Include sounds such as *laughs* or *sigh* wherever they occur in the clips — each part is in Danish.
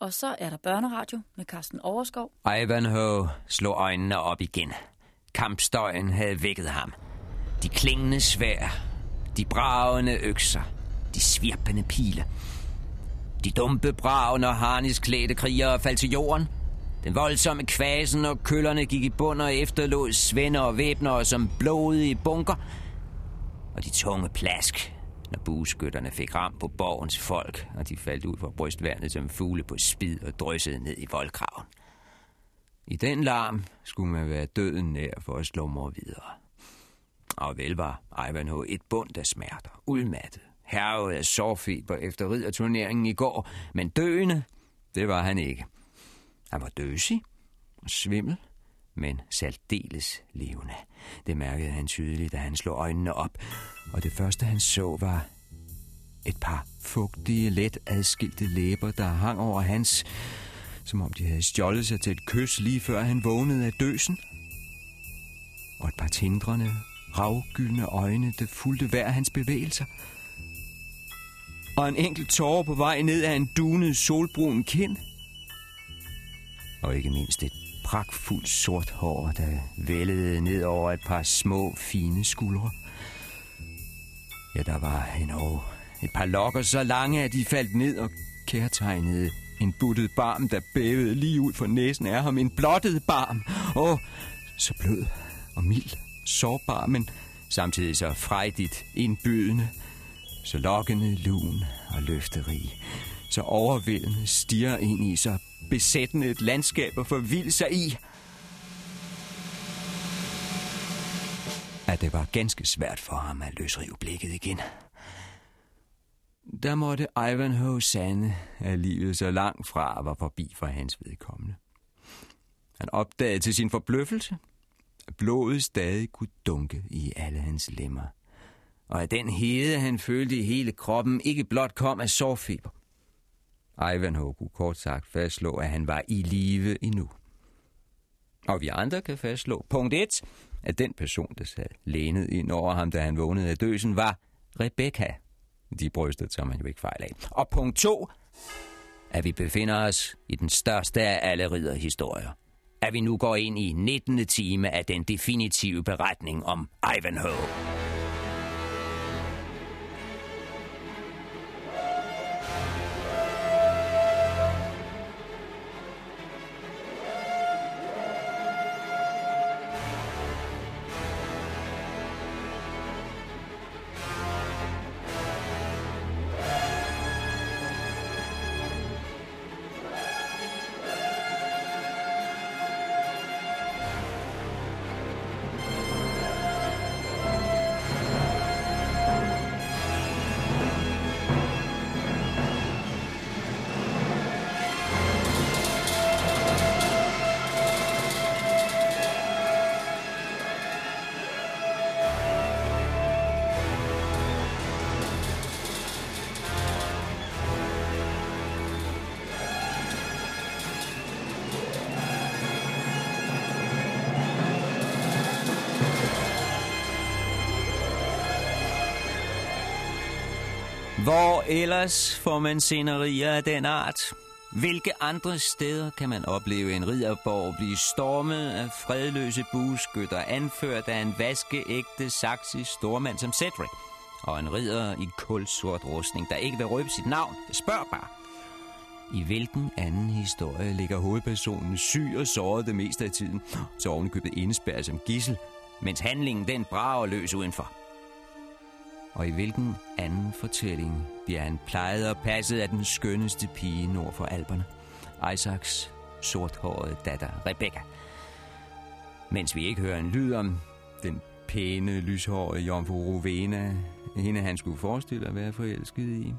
Og så er der børneradio med Carsten Overskov. Ivanhoe slog øjnene op igen. Kampstøjen havde vækket ham. De klingende svær, de bragende økser, de svirpende pile. De dumpe brav, og harnisklædte krigere faldt til jorden. Den voldsomme kvasen, og køllerne gik i bund og efterlod svender og væbnere som blodige bunker. Og de tunge plask, når bueskytterne fik ram på borgens folk, og de faldt ud fra brystværnet som fugle på spid og dryssede ned i voldkraven. I den larm skulle man være døden nær for at slå mor videre. Og vel var Ivanhoe et bund af smerter, udmattet, hervet af sårfeber efter ridderturneringen i går, men døende, det var han ikke. Han var døsig og svimmel, men særdeles levende. Det mærkede han tydeligt, da han slog øjnene op, og det første han så var et par fugtige, let adskilte læber, der hang over hans, som om de havde stjålet sig til et kys lige før han vågnede af døsen. Og et par tindrende, ravgyldne øjne, der fulgte hver hans bevægelser. Og en enkelt tårer på vej ned af en dunet solbrun kind. Og ikke mindst et pragtfuldt sort hår, der vældede ned over et par små, fine skuldre. Ja, der var endnu et par lokker så lange, at de faldt ned og kærtegnede en buttet barm, der bævede lige ud for næsen af ham. En blottet barm. Åh, så blød og mild, sårbar, men samtidig så frejdigt indbydende. Så lokkende, lun og løfterig. Så overvældende stiger ind i, sig, besættende et landskab og forvilde sig i. At det var ganske svært for ham at løsrive blikket igen. Der måtte Ivanhoe sande, at livet så langt fra var forbi for hans vedkommende. Han opdagede til sin forbløffelse, at blodet stadig kunne dunke i alle hans lemmer, og at den hede, han følte i hele kroppen, ikke blot kom af sårfeber. Ivanhoe kunne kort sagt fastslå, at han var i live endnu. Og vi andre kan fastslå, punkt 1, at den person, der sad lænet ind over ham, da han vågnede af døsen, var Rebecca. De brystede tager man jo ikke fejl af. Og punkt 2, at vi befinder os i den største af alle ridderhistorier. At vi nu går ind i 19. time af den definitive beretning om Ivanhoe. Ellers får man scenerier af den art? Hvilke andre steder kan man opleve en ridderborg blive stormet af fredløse bueskytter, anført af en vaskeægte saksisk stormand som Cedric? Og en ridder i kulsort rustning, der ikke vil røbe sit navn. Spørg bare. I hvilken anden historie ligger hovedpersonen syg og såret det meste af tiden, så ovenikøbet indespærret som gissel, mens handlingen den brager løs udenfor? Og i hvilken anden fortælling bliver han plejet og passet af den skønneste pige nord for alberne? Isaacs sorthårede datter, Rebecca. Mens vi ikke hører en lyd om den pæne, lyshårede jomfru Rovena, hende han skulle forestille at være forelsket i.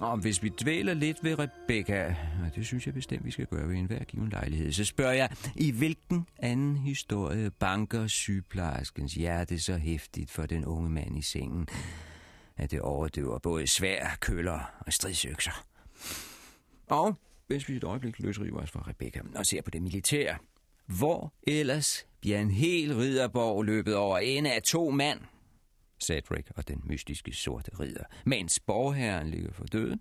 Og hvis vi dvæler lidt ved Rebecca, og det synes jeg bestemt, vi skal gøre ved enhver given lejlighed, så spørger jeg, i hvilken anden historie banker sygeplejerskens hjerte så hæftigt for den unge mand i sengen, at det overdøver både svær, køller og stridsøkser? Og hvis vi et øjeblik løsriver os fra Rebecca og ser på det militære, hvor ellers bliver en hel ridderborg løbet over en af to mand – Cedric og den mystiske sorte ridder, mens borgherren ligger for døden,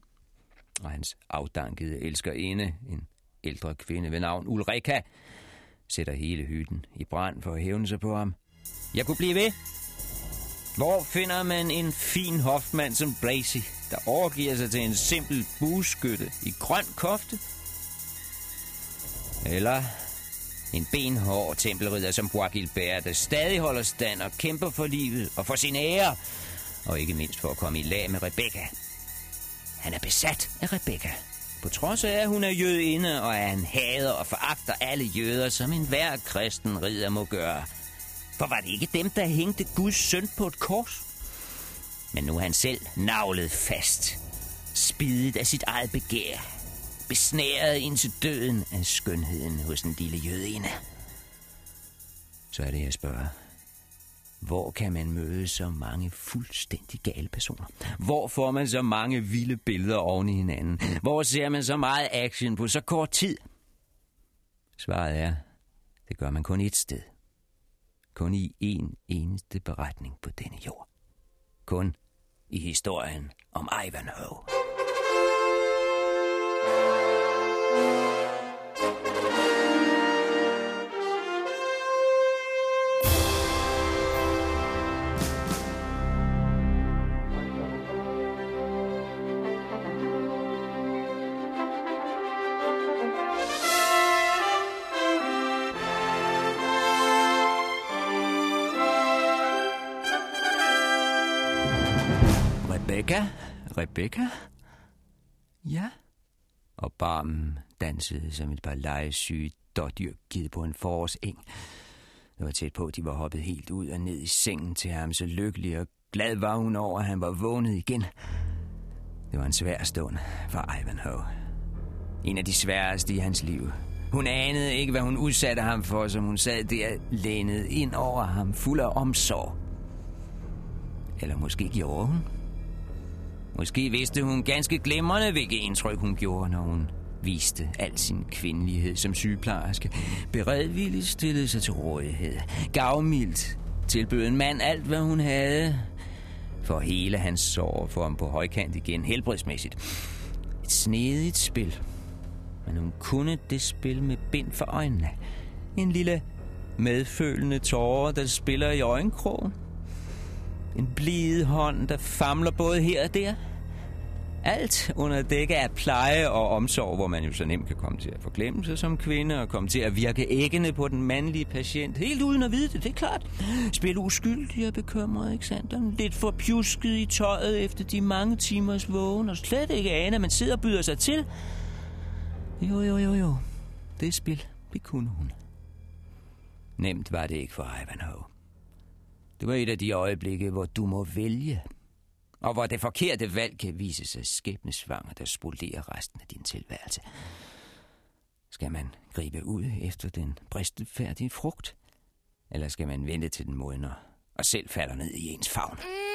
Og hans afdankede elskerinde, en ældre kvinde ved navn Ulrika, sætter hele hytten i brand for at hævne sig på ham. Jeg kunne blive ved. Hvor finder man en fin hofmand som Blazy, der overgiver sig til en simpel bueskytte i grøn kofte? Eller en benhård tempelridder som Bois Gilbert, der stadig holder stand og kæmper for livet og for sin ære, og ikke mindst for at komme i lag med Rebecca. Han er besat af Rebecca, på trods af, at hun er jødinde, og at han hader og foragter alle jøder, som enhver kristen ridder må gøre. For var det ikke dem, der hængte Guds søn på et kors? Men nu er han selv navlet fast, spidet af sit eget begær, besnæret indtil døden af skønheden hos en lille jødine. Så er det, jeg spørger. Hvor kan man møde så mange fuldstændig gale personer? Hvor får man så mange vilde billeder oven i hinanden? Hvor ser man så meget action på så kort tid? Svaret er, det gør man kun et sted. Kun i en eneste beretning på denne jord. Kun i historien om Ivanhoe. Rebecca? Rebecca? Ja. Og barmen dansede som et par legesyge dårdyr givet på en forårseng. Det var tæt på, at de var hoppet helt ud og ned i sengen til ham, så lykkelig og glad var hun over, at han var vågnet igen. Det var en svær stund for Ivanhoe. En af de sværeste i hans liv. Hun anede ikke, hvad hun udsatte ham for, som hun sad der lænet ind over ham, fuld af omsorg. Eller måske gjorde hun. Måske vidste hun ganske glimrende, hvilket indtryk hun gjorde, når hun viste al sin kvindelighed som sygeplejerske. Beredvilligt stillede sig til rådighed. Gavmildt tilbød en mand alt, hvad hun havde. For hele hans sår for ham på højkant igen, helbredsmæssigt. Et snedigt spil. Men hun kunne det spil med bind for øjnene. En lille medfølende tårer, der spiller i øjenkrogen. En blid hånd, der famler både her og der. Alt under dække af pleje og omsorg, hvor man jo så nemt kan komme til at forglemme sig som kvinde og komme til at virke æggende på den mandlige patient. Helt uden at vide det, det er klart. Spil uskyldig og bekymret, ikke sandt? Lidt for pjusket i tøjet efter de mange timers vågen, og slet ikke ane, at man sidder og byder sig til. Jo, jo, jo, jo. Det spil, det kunne hun. Nemt var det ikke for Ivanhoe. Det var et af de øjeblikke, hvor du må vælge. Og hvor det forkerte valg kan vise sig skæbnesvanger, der spolerer resten af din tilværelse. Skal man gribe ud efter den bristefærdige frugt? Eller skal man vente til den modner og selv falder ned i ens favn? Mm.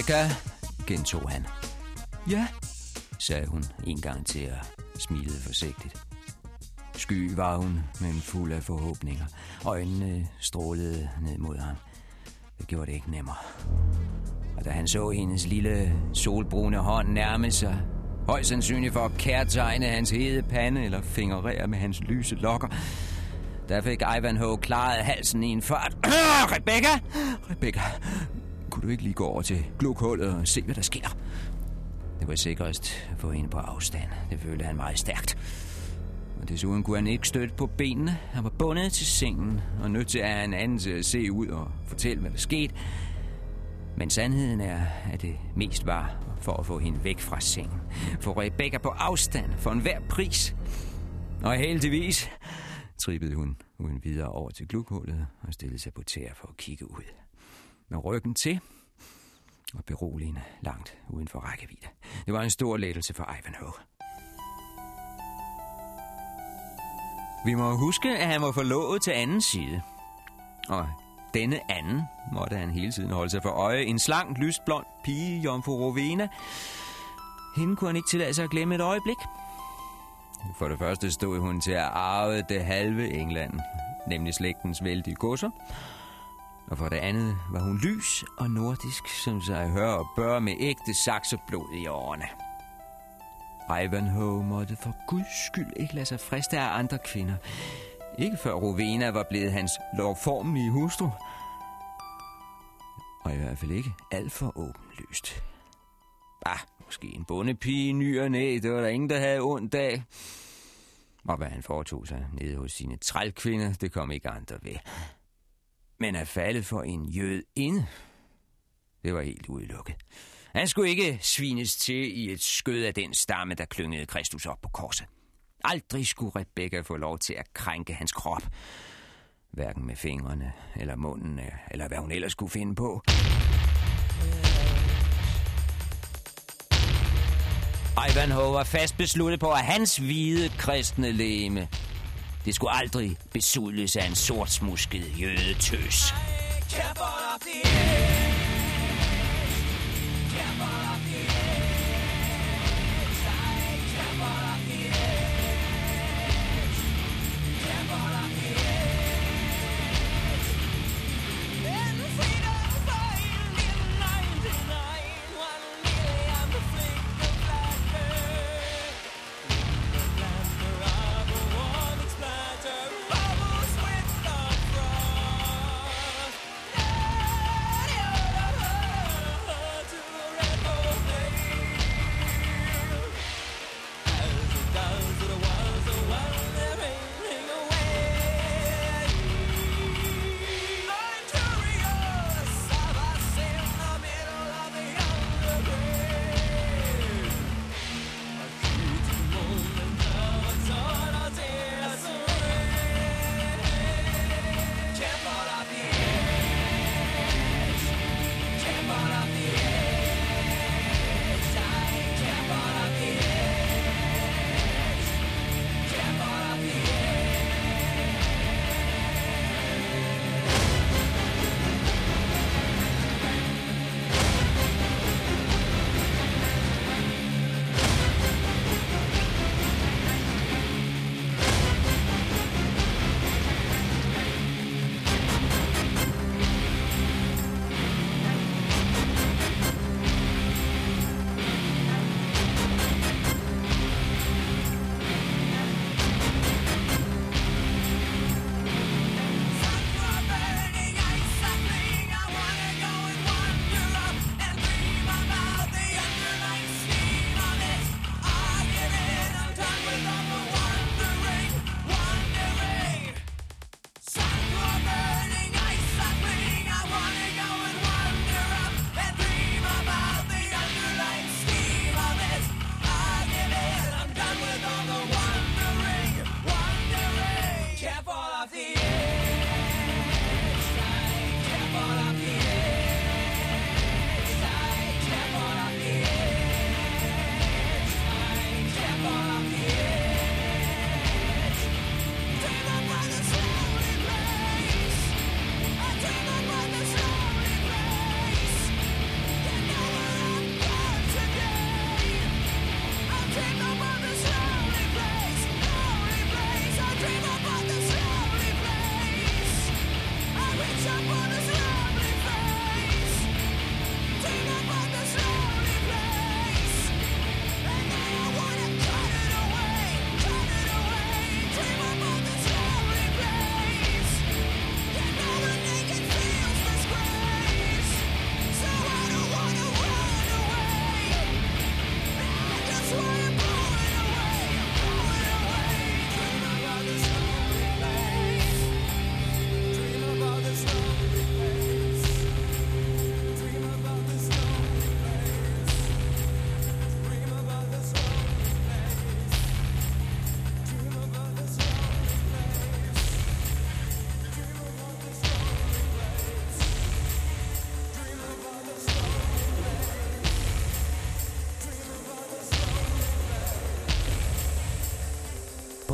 Rebecca, gentog han. Ja, sagde hun en gang til og smilede forsigtigt. Sky var hun, men fuld af forhåbninger. Øjnene strålede ned mod ham. Det gjorde det ikke nemmere. Og da han så hendes lille solbrune hånd nærme sig, højst sandsynligt for at kærtegne hans hede pande eller fingerere med hans lyse lokker, der fik Ivanhoe klaret halsen i en fart. *clears throat* Rebecca! Rebecca, kunne du ikke lige gå over til glukhullet og se, hvad der sker? Det var sikrest at få hende på afstand. Det følte han meget stærkt. Og desuden kunne han ikke støtte på benene. Han var bundet til sengen og nødt til at have en anden til at se ud og fortælle, hvad der skete. Men sandheden er, at det mest var for at få hende væk fra sengen. For Rebecca på afstand for enhver pris. Og heldigvis trippede hun uden videre over til glukhullet og stillede sig på tæer for at kigge ud. Med ryggen til og beroligende langt uden for rækkevidde. Det var en stor lettelse for Ivanhoe. Vi må huske, at han var forlovet til anden side. Og denne anden måtte han hele tiden holde sig for øje. En slank, lysblond pige, Jomfru Rovena. Hende kunne han ikke tillade sig at glemme et øjeblik. For det første stod hun til at arve det halve England, nemlig slægtens vældige godser. Og for det andet var hun lys og nordisk, som sig hører og bør med ægte sakseblod i årene. Ivanhoe måtte for guds skyld ikke lade sig friste af andre kvinder. Ikke før Rowena var blevet hans lovformelige hustru. Og i hvert fald ikke alt for åbenlyst. Bah, måske en bondepige, ny og næ, det var der ingen, der havde ondt af. Og hvad han foretog sig nede hos sine trælkvinder, det kom ikke andre ved. Men at falde for en jød ind, det var helt udelukket. Han skulle ikke svines til i et skød af den stamme, der klyngede Kristus op på korset. Aldrig skulle Rebecca få lov til at krænke hans krop. Hverken med fingrene, eller munden, eller hvad hun ellers skulle finde på. Ivanhoe var fast besluttet på, at hans hvide kristne leme, det skulle aldrig besudles af en sortsmusket jødetøs. I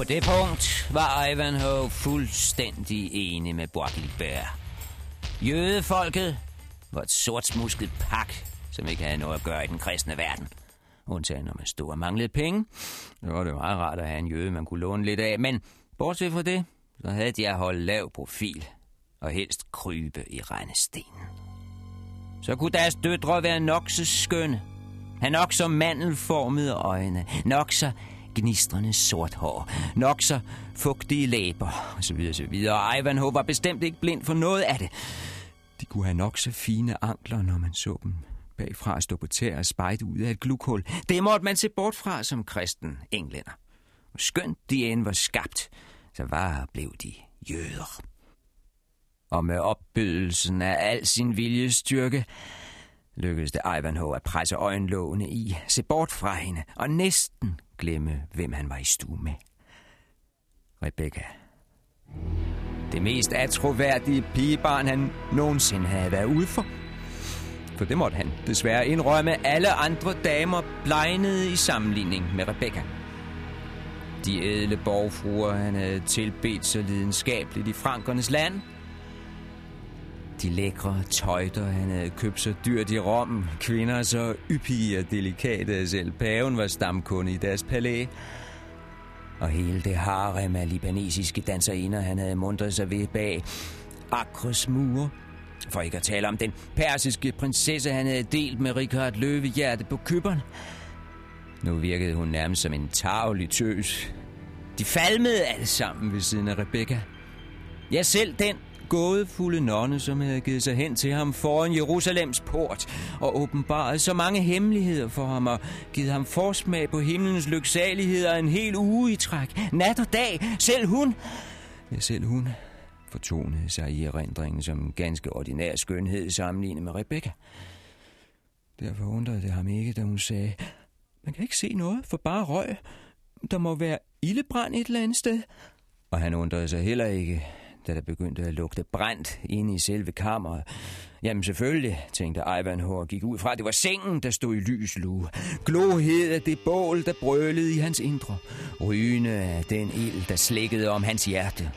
det punkt var Ivanhoe fuldstændig enig med Bois Jødefolket var et sortsmusket pak, som ikke havde noget at gøre i den kristne verden. Undtagen når man stod og manglede penge. Det var det meget rart at have en jøde, man kunne låne lidt af. Men bortset fra det, så havde de at holde lav profil og helst krybe i regnestenen. Så kunne deres døtre være nok så skønne. Han nok så mandelformede øjne, nok så gnistrende sort hår, nok så fugtige læber, osv. osv. Og Ivanhoe var bestemt ikke blind for noget af det. De kunne have nok så fine ankler, når man så dem bagfra stå på tæer og spejde ud af et glukhul. Det måtte man se bort fra som kristen englænder. Og skønt de end var skabt, så var blev de jøder. Og med opbydelsen af al sin viljestyrke, lykkedes det Ivanhoe at presse øjenlågene i, se bort fra hende og næsten glemme, hvem han var i stue med. Rebecca. Det mest atroværdige pigebarn, han nogensinde havde været ude for. For det måtte han desværre indrømme. Alle andre damer blegnede i sammenligning med Rebecca. De ædle borgfruer, han havde tilbedt så lidenskabeligt i frankernes land – de lækre tøjter, han havde købt så dyrt i Rom. Kvinder så yppige og delikate, at selv paven var stamkunde i deres palæ. Og hele det harem af libanesiske danserinder, han havde mundret sig ved bag Akres mure. For ikke at tale om den persiske prinsesse, han havde delt med Richard Løvehjerte på køberen. Nu virkede hun nærmest som en tavlig tøs. De falmede alle sammen ved siden af Rebecca. Ja, selv den gådefulde nonne, som havde givet sig hen til ham foran Jerusalems port og åbenbaret så mange hemmeligheder for ham og givet ham forsmag på himlens lyksaligheder en hel uge i træk. Nat og dag. Selv hun... Ja, selv hun fortonede sig i erindringen som en ganske ordinær skønhed sammenlignet med Rebecca. Derfor undrede det ham ikke, da hun sagde, man kan ikke se noget, for bare røg. Der må være ildebrand et eller andet sted. Og han undrede sig heller ikke, da der begyndte at lugte brændt inde i selve kammeret. Jamen selvfølgelig, tænkte Ivanhoe og gik ud fra, at det var sengen, der stod i lyslue. Glohed af det bål, der brølede i hans indre. Rygende af den ild, der slikkede om hans hjerte.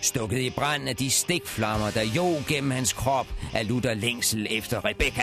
Stukket i brand af de stikflammer, der jo gennem hans krop af lutter længsel efter Rebecca.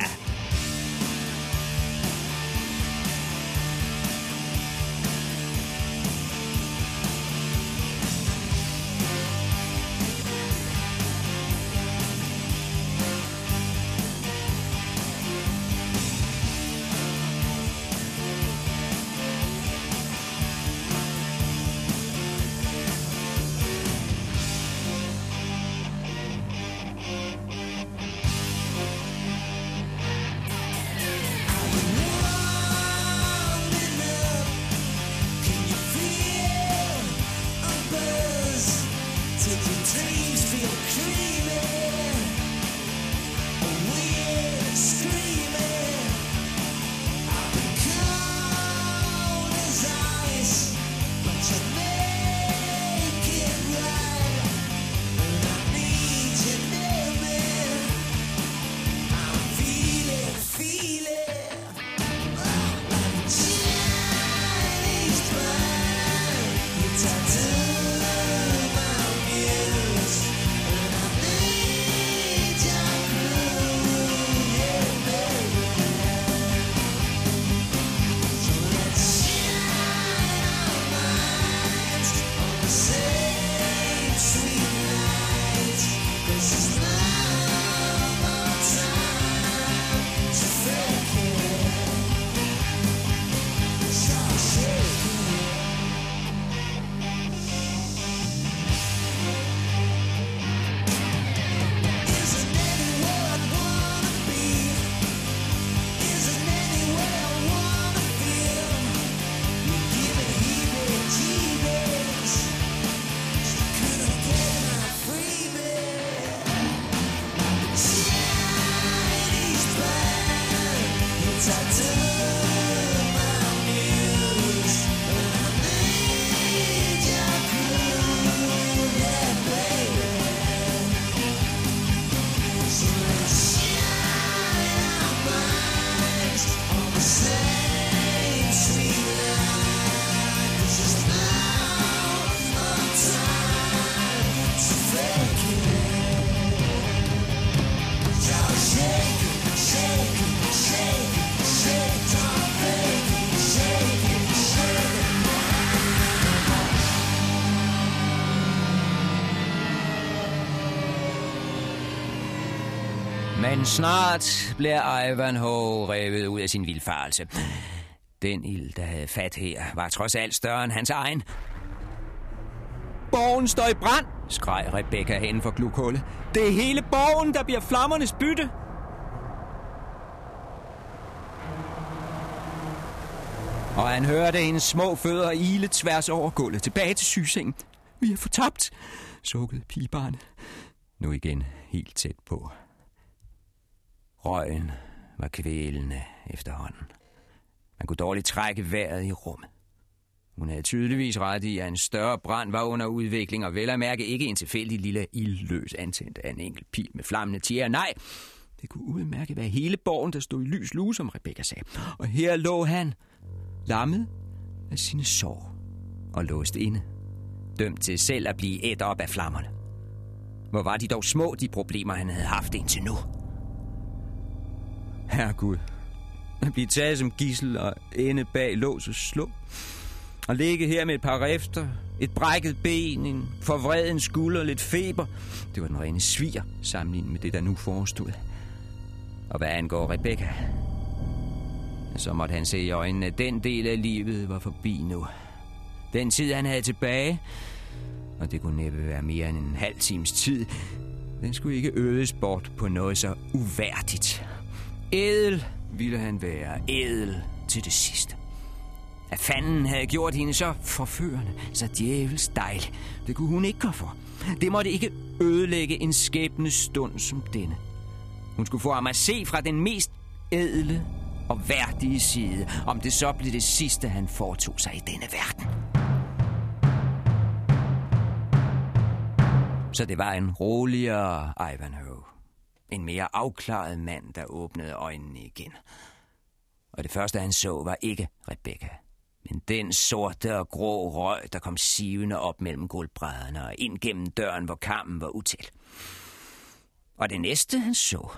Snart bliver Ivanhoe revet ud af sin vildfarelse. Den ild, der havde fat her, var trods alt større end hans egen. Borgen står i brand, skreg Rebecca hen for glukhullet. Det er hele borgen, der bliver flammernes bytte. Og han hørte hendes små fødder ile tværs over gulvet tilbage til sygesengen. Vi er fortabt, sukkede pigebarnet. Nu igen helt tæt på. Røgen var kvælende efterhånden. Man kunne dårligt trække vejret i rummet. Hun havde tydeligvis ret i, at en større brand var under udvikling, og vel at mærke ikke en tilfældig lille ildløs antændt af en enkelt pil med flammende tjære. Nej, det kunne udmærke være hele borgen, der stod i lys lue, som Rebecca sagde. Og her lå han, lammet af sine sår og låst inde, dømt til selv at blive ædt op af flammerne. Hvor var de dog små, de problemer, han havde haft indtil nu? Herregud, at blive taget som gissel og ende bag lås og slå. Og ligge her med et par rifter, et brækket ben, en forvreden skulder, lidt feber. Det var den rene sviger sammenlignet med det, der nu forestod. Og hvad angår Rebecca, så måtte han se i øjnene, at den del af livet var forbi nu. Den tid, han havde tilbage, og det kunne næppe være mere end en halv times tid, den skulle ikke ødes bort på noget så uværdigt. Edel ville han være, edel til det sidste. At fanden havde gjort hende så forførende, så djævels dejlig. Det kunne hun ikke gå for. Det måtte ikke ødelægge en skæbne stund som denne. Hun skulle få ham at se fra den mest edle og værdige side, om det så blev det sidste, han foretog sig i denne verden. Så det var en roligere Ivanhoe. En mere afklaret mand, der åbnede øjnene igen. Og det første, han så, var ikke Rebecca, men den sorte og grå røg, der kom sivende op mellem gulvbrædderne og ind gennem døren, hvor kampen var utæt. Og det næste, han så,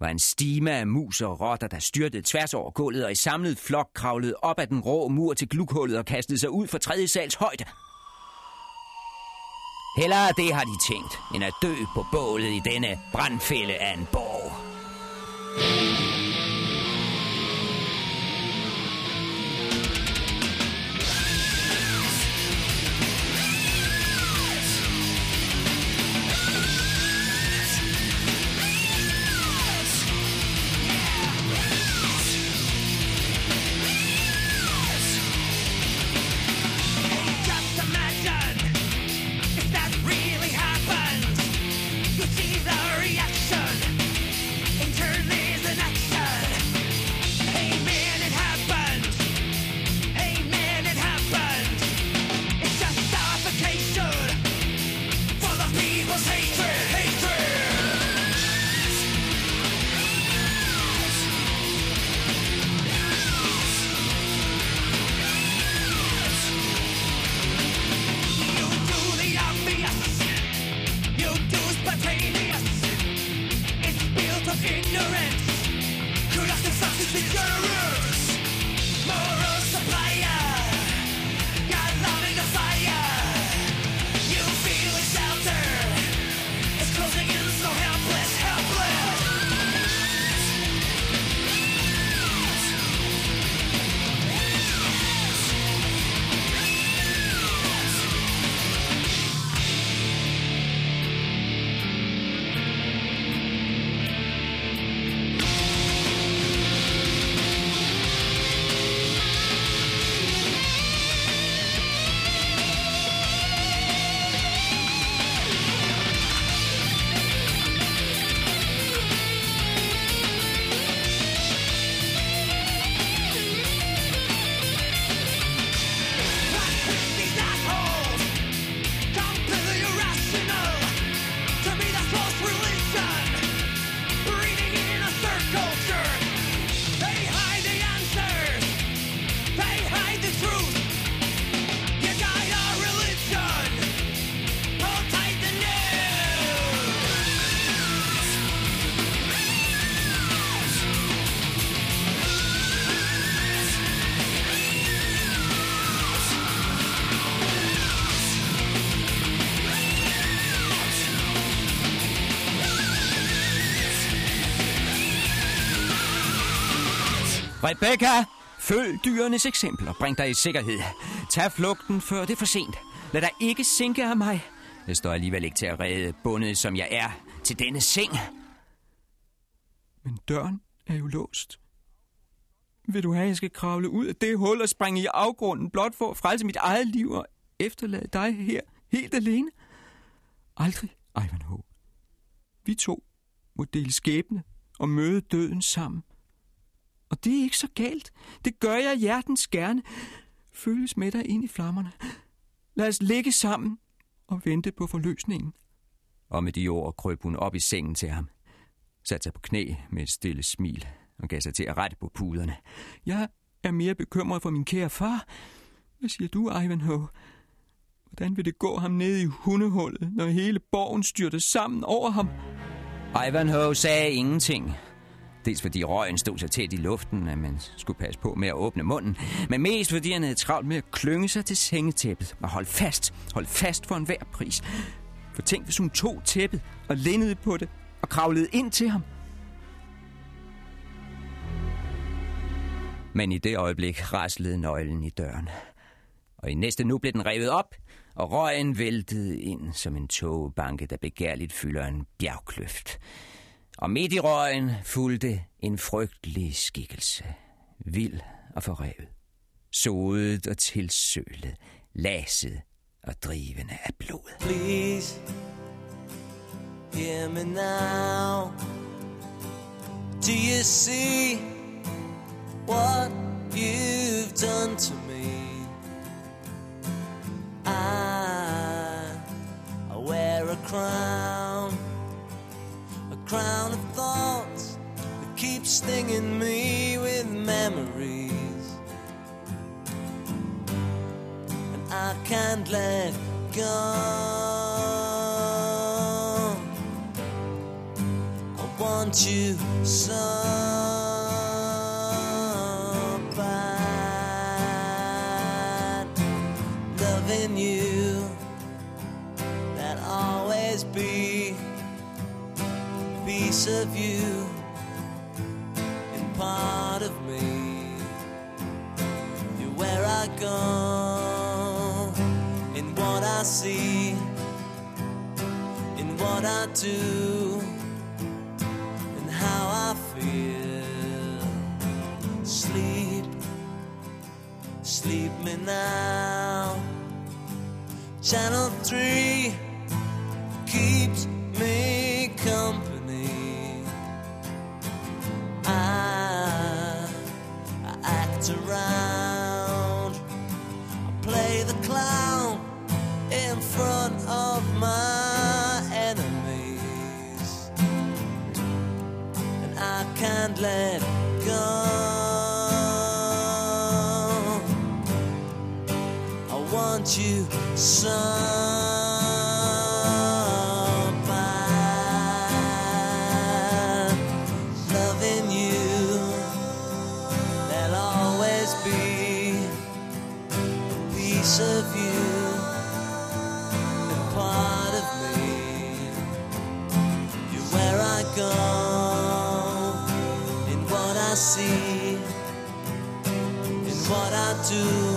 var en stime af mus og rotter, der styrtede tværs over gulvet og i samlet flok kravlede op ad den rå mur til glukhullet og kastede sig ud for tredje sals højde. Hellere det har de tænkt, end at dø på bålet i denne brandfælde af en borg. Rebecca, følg dyrenes eksempel og bring dig i sikkerhed. Tag flugten, før det er for sent. Lad dig ikke sinke af mig. Jeg står alligevel ikke til at redde bundet, som jeg er, til denne seng. Men døren er jo låst. Vil du have, at jeg skal kravle ud af det hul og springe i afgrunden, blot for at frelse mit eget liv og efterlade dig her helt alene? Aldrig, Ivanhoe. Vi to må dele skæbne og møde døden sammen. Og det er ikke så galt. Det gør jeg hjertens gerne. Følges med dig ind i flammerne. Lad os ligge sammen og vente på forløsningen. Og med de ord krøb hun op i sengen til ham. Satte sig på knæ med et stille smil og gav sig til at rette på puderne. Jeg er mere bekymret for min kære far. Hvad siger du, Ivanhoe? Hvordan vil det gå ham ned i hundehullet, når hele borgen styrter sammen over ham? Ivanhoe sagde ingenting. Dels fordi røgen stod så tæt i luften, at man skulle passe på med at åbne munden, men mest fordi han havde travlt med at klynge sig til sengetæppet og holde fast, holde fast for enhver pris. For tænk, hvis hun tog tæppet og lindede på det og kravlede ind til ham. Men i det øjeblik raslede nøglen i døren. Og i næste nu blev den revet op, og røgen væltede ind som en togbanke, der begærligt fylder en bjergkløft. Og midt i røgen fulgte en frygtelig skikkelse. Vild og forrevet. Sodet og tilsølet. Laset og drivende af blod. Please hear me now. Do you see what you've done to me? Stinging me with memories. And I can't let go. I want you so bad. Loving you, that always be a piece of you in what I see, in what I do, and how I feel. Sleep, sleep me now. Channel 3 piece of you and part of me. You're where I go, in what I see, in what I do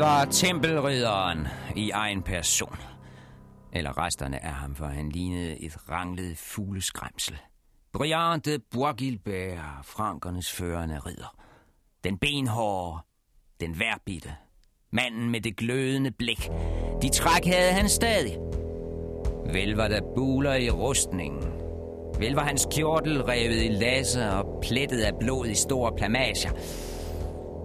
var tempelridderen i egen person. Eller resterne af ham, for han lignede et ranglet fugleskræmsel. Briand de Bois-Gilbert, frankernes førende ridder. Den benhårde, den værbitte. Manden med det glødende blik. De træk havde han stadig. Vel var der buler i rustningen. Vel var hans kjortel revet i lasse og plettet af blod i store plamager.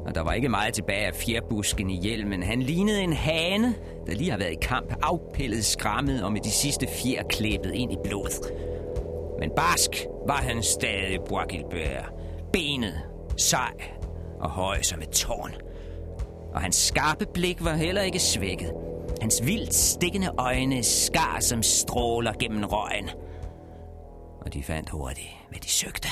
Og der var ikke meget tilbage af fjerbusken i hjelmen. Han lignede en hane, der lige har været i kamp, afpillet, skrammet og med de sidste fjer klæbet ind i blodet. Men barsk var han stadig, Bois Gilbert. Benet, sej og høj som et tårn. Og hans skarpe blik var heller ikke svækket. Hans vildt stikkende øjne skar som stråler gennem røgen. og de fandt hurtigt, hvad de søgte.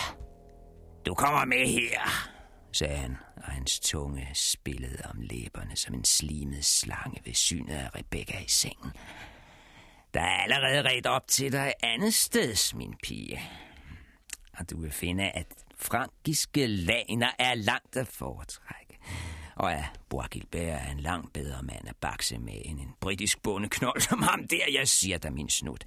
Du kommer med her, sagde han, og hans tunge spillede om læberne som en slimet slange ved synet af Rebecca i sengen. Der er allerede ret op til dig andet sted, min pige. Og du vil finde, at frankiske laner er langt at foretrække. Og at Bois er en langt bedre mand at bakse med end en britisk bondeknold som ham der, jeg siger dig, min snut.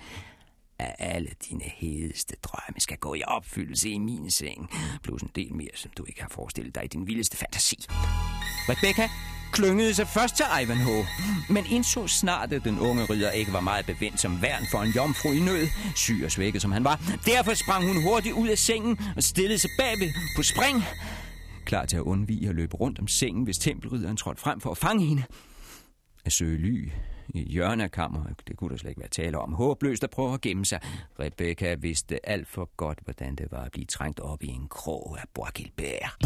At alle dine hedeste drømme skal gå i opfyldelse i min seng, plus en del mere, som du ikke har forestillet dig i din vildeste fantasi. Rebecca klyngede sig først til Ivanhoe, men indså snart, at den unge ridder ikke var meget bevendt som værn for en jomfru i nød, syg og svækket som han var. Derfor sprang hun hurtigt ud af sengen og stillede sig bagved på spring, klar til at undvige at løbe rundt om sengen, hvis tempelridderen trådte frem for at fange hende. At søge ly hjørne af kammeret, det kunne der slet ikke være tale om. Håbløst at prøve at gemme sig. Rebecca vidste alt for godt, hvordan det var at blive trængt op i en krog af Borgilbær.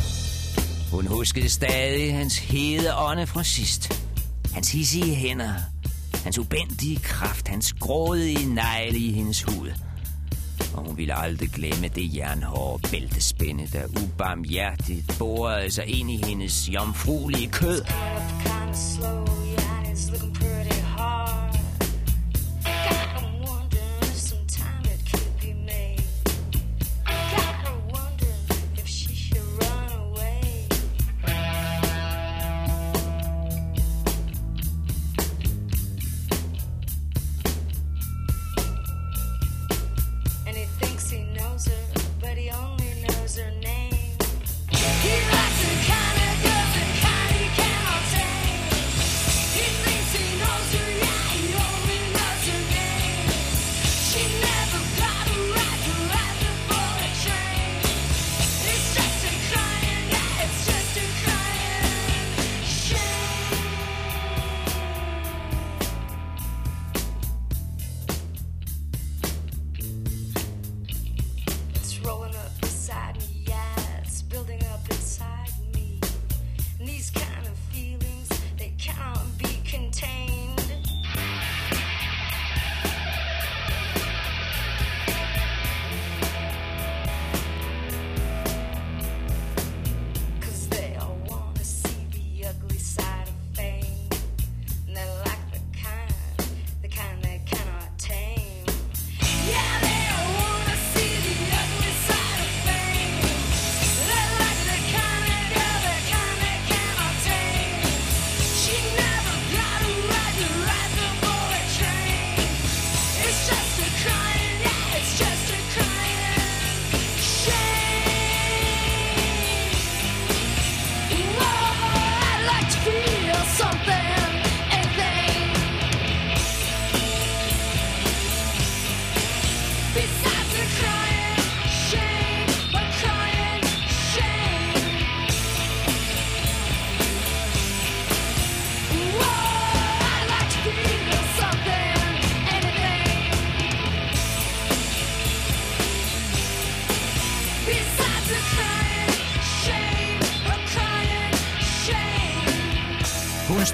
hun huskede stadig hans hede ånde fra sidst. Hans hissige hænder. Hans ubendige kraft. Hans grådige negle i hendes hud. Og hun ville aldrig glemme det jernhårde bæltespænde, der ubarmhjertigt borede sig ind i hendes jomfruelige kød. Kinda slow, yeah,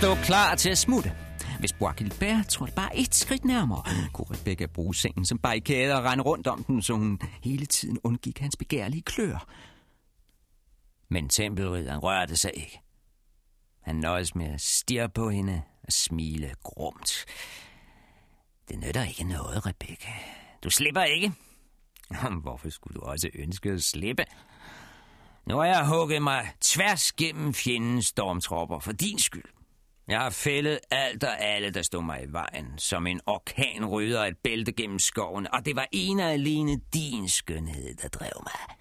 stå klar til at smutte. Hvis Bois Gilbert trådte bare et skridt nærmere, kunne Rebecca bruge sengen som barrikade og rende rundt om den, så hun hele tiden undgik hans begærlige klør. Men tempelridderen rørte sig ikke. Han nøjes med at stirre på hende og smile grumt. Det nytter ikke noget, Rebecca. Du slipper ikke. Hvorfor skulle du også ønske at slippe? Nu har jeg hugget mig tværs gennem fjendens stormtropper for din skyld. Jeg har fældet alt og alle, der stod mig i vejen, som en orkan rydder et bælte gennem skoven, og det var en og alene din skønhed, der drev mig.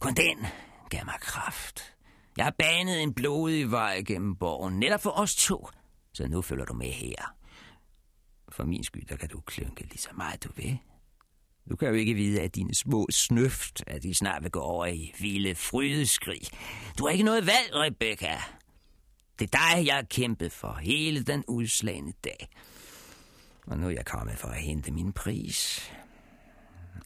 Kun den gav mig kraft. Jeg har banet en blodig vej gennem borgen, netop for os to, så nu følger du med her. For min skyld, der kan du klynke lige så meget du vil. Du kan jo ikke vide, at dine små snøft, at de snart vil gå over i vilde frydeskrig. Du har ikke noget valg, Rebecca. Det er dig, jeg har kæmpet for hele den udslagende dag. Og nu er jeg kommet for at hente min pris.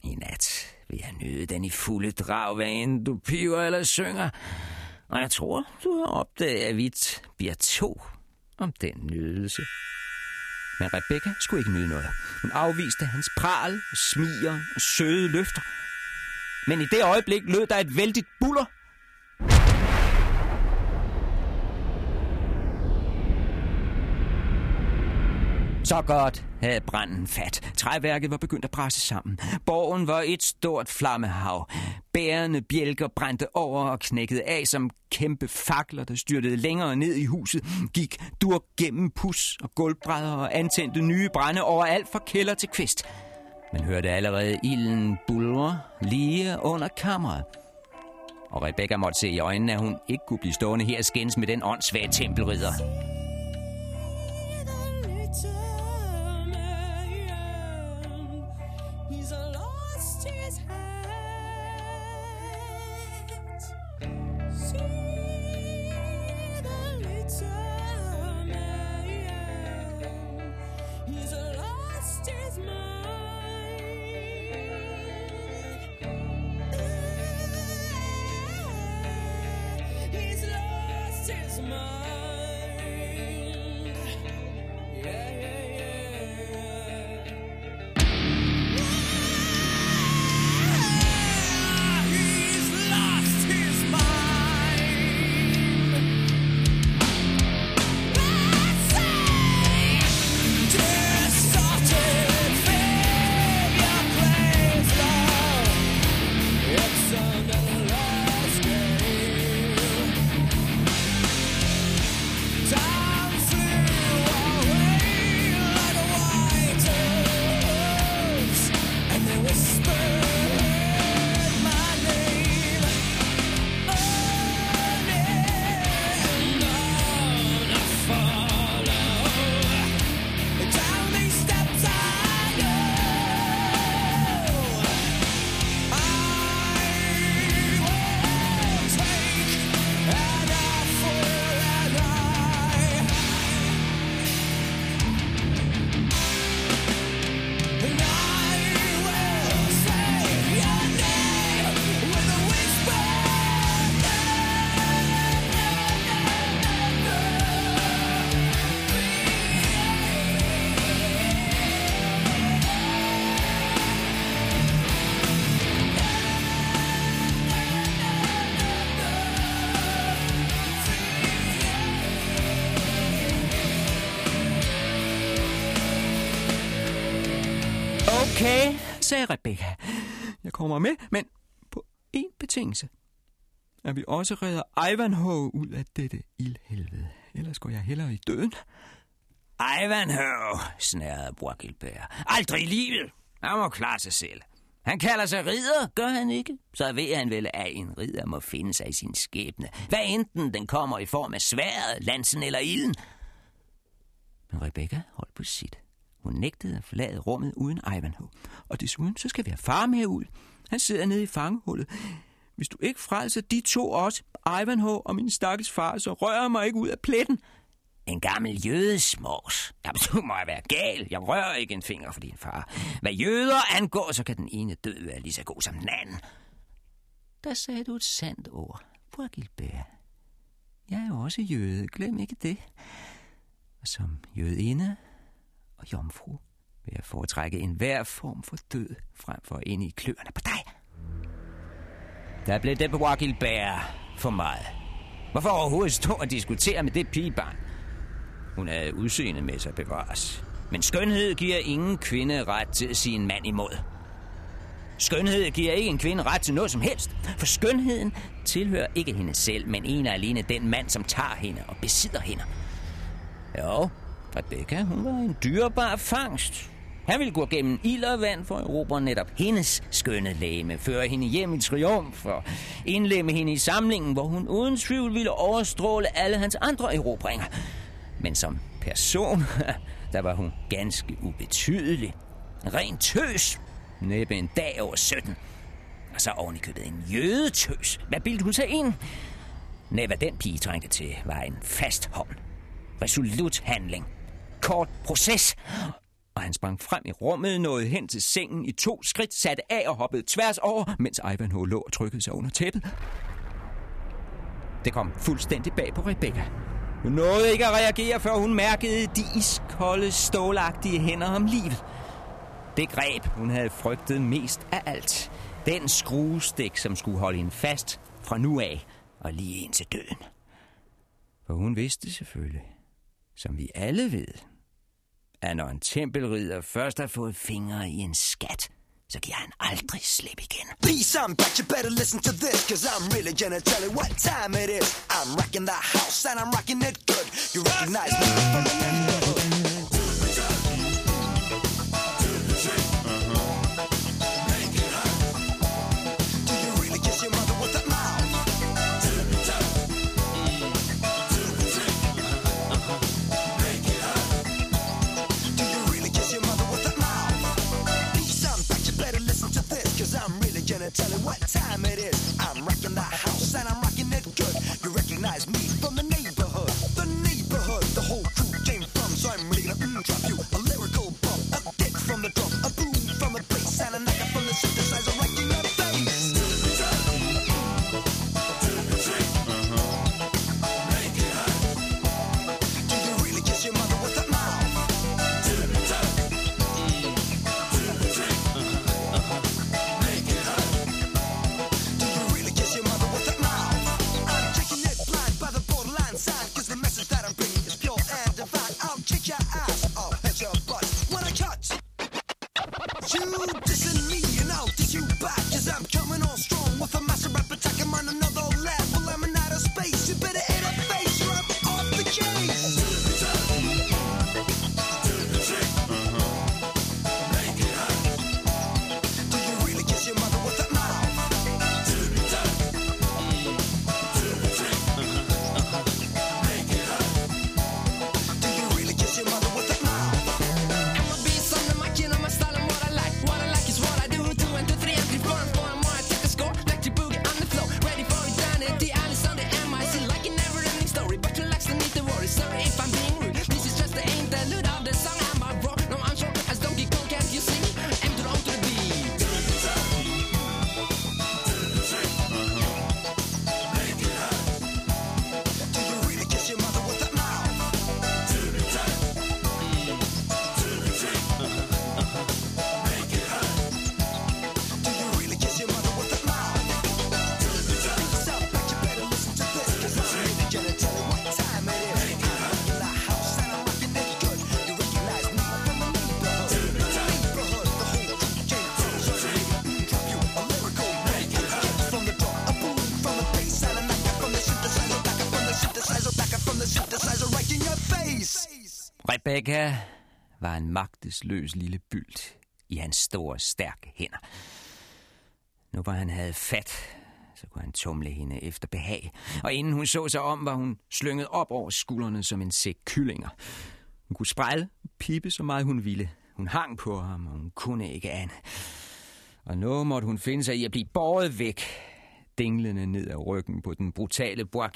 I nat vil jeg nyde den i fulde drag, hvad end du piver eller synger. Og jeg tror, du har opdaget, at vi bliver to om den nydelse. Men Rebecca skulle ikke nyde noget. Hun afviste hans pral, smiger og søde løfter. Men i det øjeblik lød der et vældigt buller. Så godt havde branden fat. Træværket var begyndt at presse sammen. Borgen var et stort flammehav. Bærende bjælker brændte over og knækkede af som kæmpe fakler, der styrtede længere ned i huset. Gik dur gennem pus og gulvbrædder og antændte nye brænde overalt fra kælder til kvist. Man hørte allerede ilden bulre lige under kammeret. Og Rebecca måtte se i øjnene, at hun ikke kunne blive stående her og skændes med den åndssvage tempelridder. Sagde Rebecca. Jeg kommer med, men på én betingelse. At vi også redder Ivanhoe ud af dette ildhelvede. Ellers går jeg hellere i døden. Ivanhoe, snærede Brokilbær. Aldrig i livet. Han må klare sig selv. Han kalder sig ridder, gør han ikke? Så ved han vel, at en ridder må finde sig i sin skæbne. Hvad enten den kommer i form af sværet, lansen eller ilden. Men Rebecca holdt på sit. Hun nægtede at forlade rummet uden Ivanhoe. Og desuden, så skal vi have far med ud. Han sidder nede i fangehullet. Hvis du ikke frelser de to også, Ivanhoe og min stakkels far, så rører mig ikke ud af pletten. En gammel jødesmås. Jamen, du må være gal. Jeg rører ikke en finger for din far. Hvad jøder angår, så kan den ene død være lige så god som den anden. Der sagde du et sandt ord, Bror Gilbert. Jeg er jo også jøde, glem ikke det. Og som jødinde og jomfru vil jeg foretrække enhver form for død, frem for ind i kløerne på dig. Der blev det på Gilbert for meget. Hvorfor overhovedet stå og diskutere med det pigebarn? Hun havde udseende med sig bevares. Men skønhed giver ingen kvinde ret til at sige en mand imod. Skønhed giver ikke en kvinde ret til noget som helst, for skønheden tilhører ikke hende selv, men en og alene den mand, som tager hende og besidder hende. Jo, Rebecca, hun var en dyrbar fangst. Han ville gå gennem ild og vand for at erobre netop hendes skønne læme, føre hende hjem i triumf og indlemme hende i samlingen, hvor hun uden tvivl ville overstråle alle hans andre erobringer. Men som person, *laughs* der var hun ganske ubetydelig. Ren tøs. Næppe en dag over 17. Og så oven i købet en jødetøs. Hvad bildte hun sig ind? Nej, hvad den pige trængte til, var en fast hånd. Resolut handling. Kort proces. Og han sprang frem i rummet, nåede hen til sengen i to skridt, satte af og hoppede tværs over, mens Ivanhoe lå og trykkede sig under tæppet. Det kom fuldstændig bag på Rebecca. Hun nåede ikke at reagere, før hun mærkede de iskolde, stålagtige hænder om livet. Det greb, hun havde frygtet mest af alt. Den skruestik, som skulle holde hende fast fra nu af og lige ind til døden. For hun vidste selvfølgelig, som vi alle ved, at når en tempelridder først har fået fingre i en skat, så giver han aldrig slip igen. Peace, I'm back. You better listen to this, cause I'm really gonna tell you what time it is. I'm rocking the house and I'm rocking it good. You recognize me from the tell you what time it is. I'm rocking the house and I'm rocking it good. You recognize me from the neighborhood. The neighborhood, the whole crew came from. So I'm really gonna mm, drop you Rebecca var en magtesløs lille bylt i hans store, stærke hænder. Nu hvor han havde fat, så kunne han tumle hende efter behag. Og inden hun så sig om, var hun slynget op over skuldrene som en sæk kyllinger. Hun kunne sprælle, pipe så meget hun ville. Hun hang på ham, og hun kunne ikke andet. Og nu måtte hun finde sig i at blive båret væk, dinglende ned ad ryggen på den brutale Bois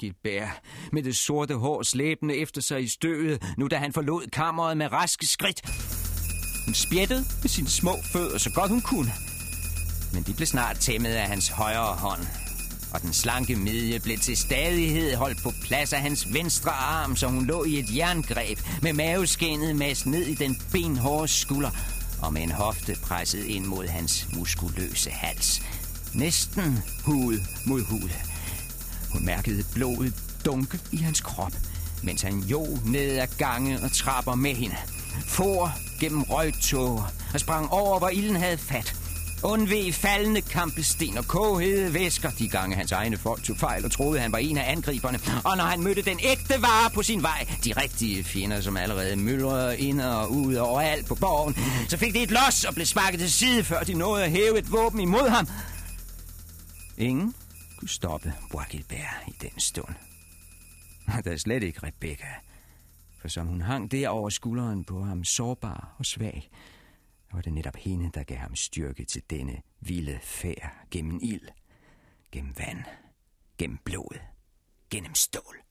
med det sorte hår slæbende efter sig i støvet, nu da han forlod kammeret med raske skridt. Hun spjættede med sine små fødder så godt hun kunne. Men de blev snart tæmmet af hans højre hånd. Og den slanke midje blev til stadighed holdt på plads af hans venstre arm, så hun lå i et jerngreb med maveskinnet mast ned i den benhårde skulder og med en hofte presset ind mod hans muskuløse hals. Næsten hud mod hud. Hun mærkede blodet dunke i hans krop, mens han jo ned ad gange og trapper med hende. For gennem røgtåger og sprang over, hvor ilden havde fat. Undvig faldende kampesten og kogede væsker, de gange hans egne folk tog fejl og troede, han var en af angriberne. Og når han mødte den ægte vare på sin vej, de rigtige fjender, som allerede myldrede ind og ud og overalt på borgen, så fik de et los og blev sparket til side, før de nåede at hæve et våben imod ham. Ingen kunne stoppe Bois i den stund. Og der er slet ikke Rebecca. For som hun hang der over skulderen på ham, sårbar og svag, var det netop hende, der gav ham styrke til denne vilde færd gennem ild, gennem vand, gennem blod, gennem stål.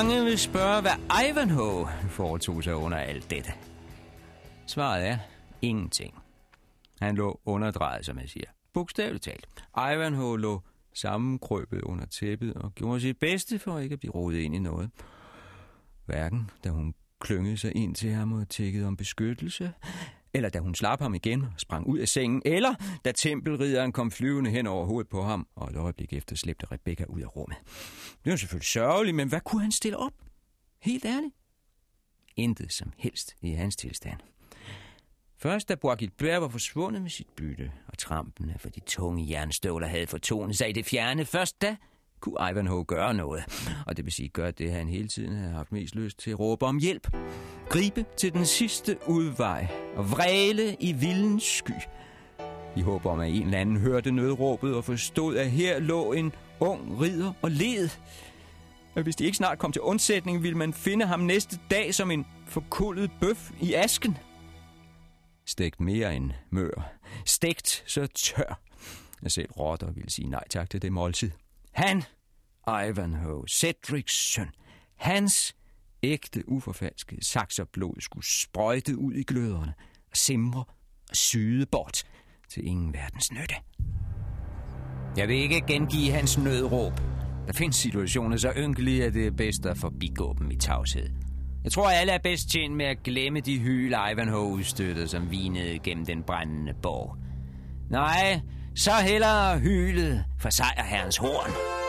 Mange vil spørge, hvad Ivanhoe foretog sig under alt dette. Svaret er ingenting. Han lå underdrejet, som jeg siger. Bogstaveligt talt. Ivanhoe lå sammenkrøbet under tæppet og gjorde sit bedste for ikke at blive rodet ind i noget. Hverken da hun klyngede sig ind til ham og tækkede om beskyttelse, eller da hun slap ham igen og sprang ud af sengen, eller da tempelridderen kom flyvende hen over hovedet på ham, og et øjeblik efter slæbte Rebecca ud af rummet. Det var selvfølgelig sørgeligt, men hvad kunne han stille op? Helt ærligt. Intet som helst i hans tilstand. Først da Bois var forsvundet med sit bytte, og trampene for de tunge jernstøvler havde fortonet sig i det fjerne, først da kunne Ivanhoe gøre noget. Og det vil sige gøre det, han hele tiden havde haft mest lyst til at råbe om hjælp. Gribe til den sidste udvej og vræle i vildens sky. I håb om, at en eller anden hørte nødråbet og forstod, at her lå en ung ridder og led. Og hvis de ikke snart kom til undsætning, ville man finde ham næste dag som en forkullet bøf i asken. Stegt mere end mør. Stegt så tør. Jeg selv rotter ville sige nej tak til det måltid. Han, Ivanhoe, Cedrics søn, hans ægte uforfalskede sakserblod skulle sprøjte ud i gløderne og simre og syde bort til ingen verdens nytte. Jeg vil ikke gengive hans nødråb. Der findes situationer så ynkelige, at det er bedst at forbigå dem i tavshed. Jeg tror, alle er bedst tjent med at glemme de hyl, Ivanhoe udstøttede, som vinede gennem den brændende borg. Nej, så hellere hylet for sejrherrens horn.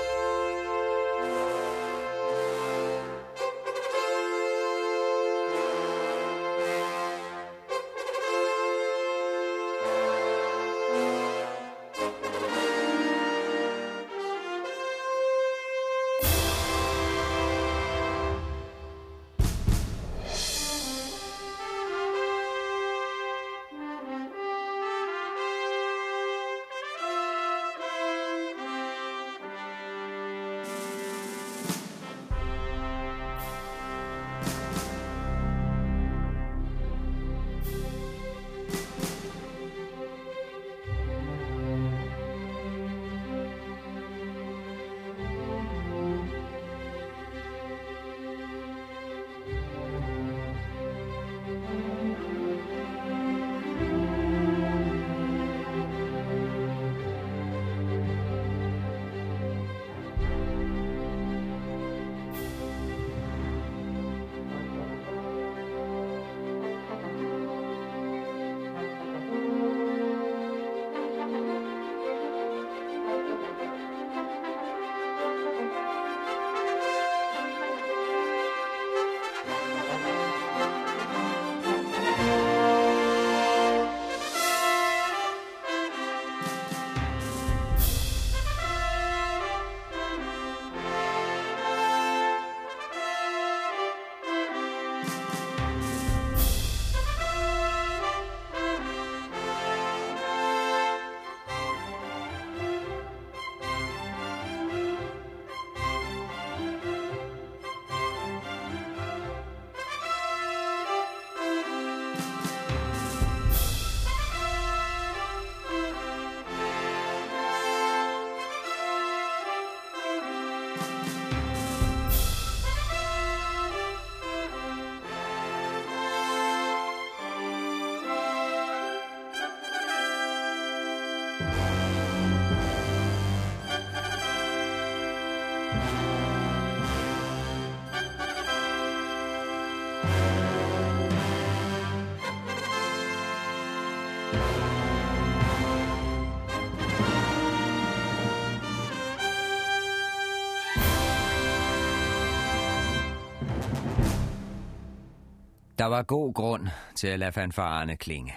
Der var god grund til at lade fanfarerne klinge.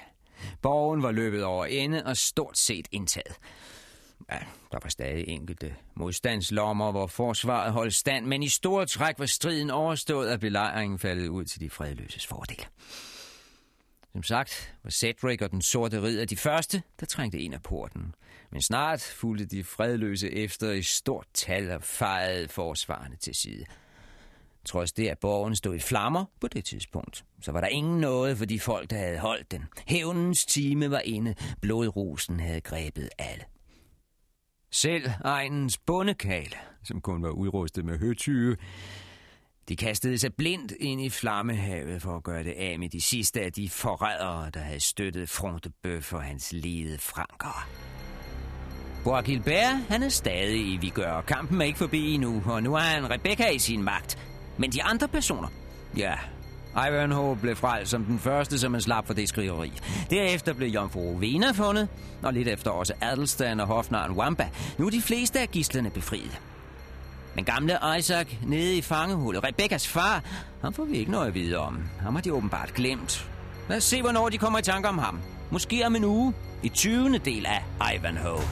Borgen var løbet over ende og stort set indtaget. Ja, der var stadig enkelte modstandslommer, hvor forsvaret holdt stand, men i store træk var striden overstået, og belejringen faldet ud til de fredløses fordel. Som sagt var Cedric og den sorte ridder de første, der trængte ind af porten. Men snart fulgte de fredløse efter i stort tal og fejede forsvarende til side. Trods det, at borgen stod i flammer på det tidspunkt, så var der ingen noget for de folk, der havde holdt den. Hævnens time var inde, blodrusen havde grebet alle. Selv egnens bundekal, som kun var udrustet med høtyve, De kastede sig blindt ind i flammehavet for at gøre det af med de sidste af de forrædere, der havde støttet Frontebøf og hans lede franker. Bois Gilbert, han er stadig i vigør. Kampen er ikke forbi endnu, og nu har han Rebecca i sin magt. Men de andre personer, ja, Ivanhoe blev frelst som den første, som man slap for det skriveri. Derefter blev Jomfru Rowena fundet, og lidt efter også Adelstan og hofnaren Wamba. Nu er de fleste af gislerne befriet. Men gamle Isaac nede i fangehullet, Rebekkas far, ham får vi ikke noget at vide om. Ham har de åbenbart glemt. Lad os se, hvornår de kommer i tanke om ham. Måske om en uge, i 20. del af Ivanhoe.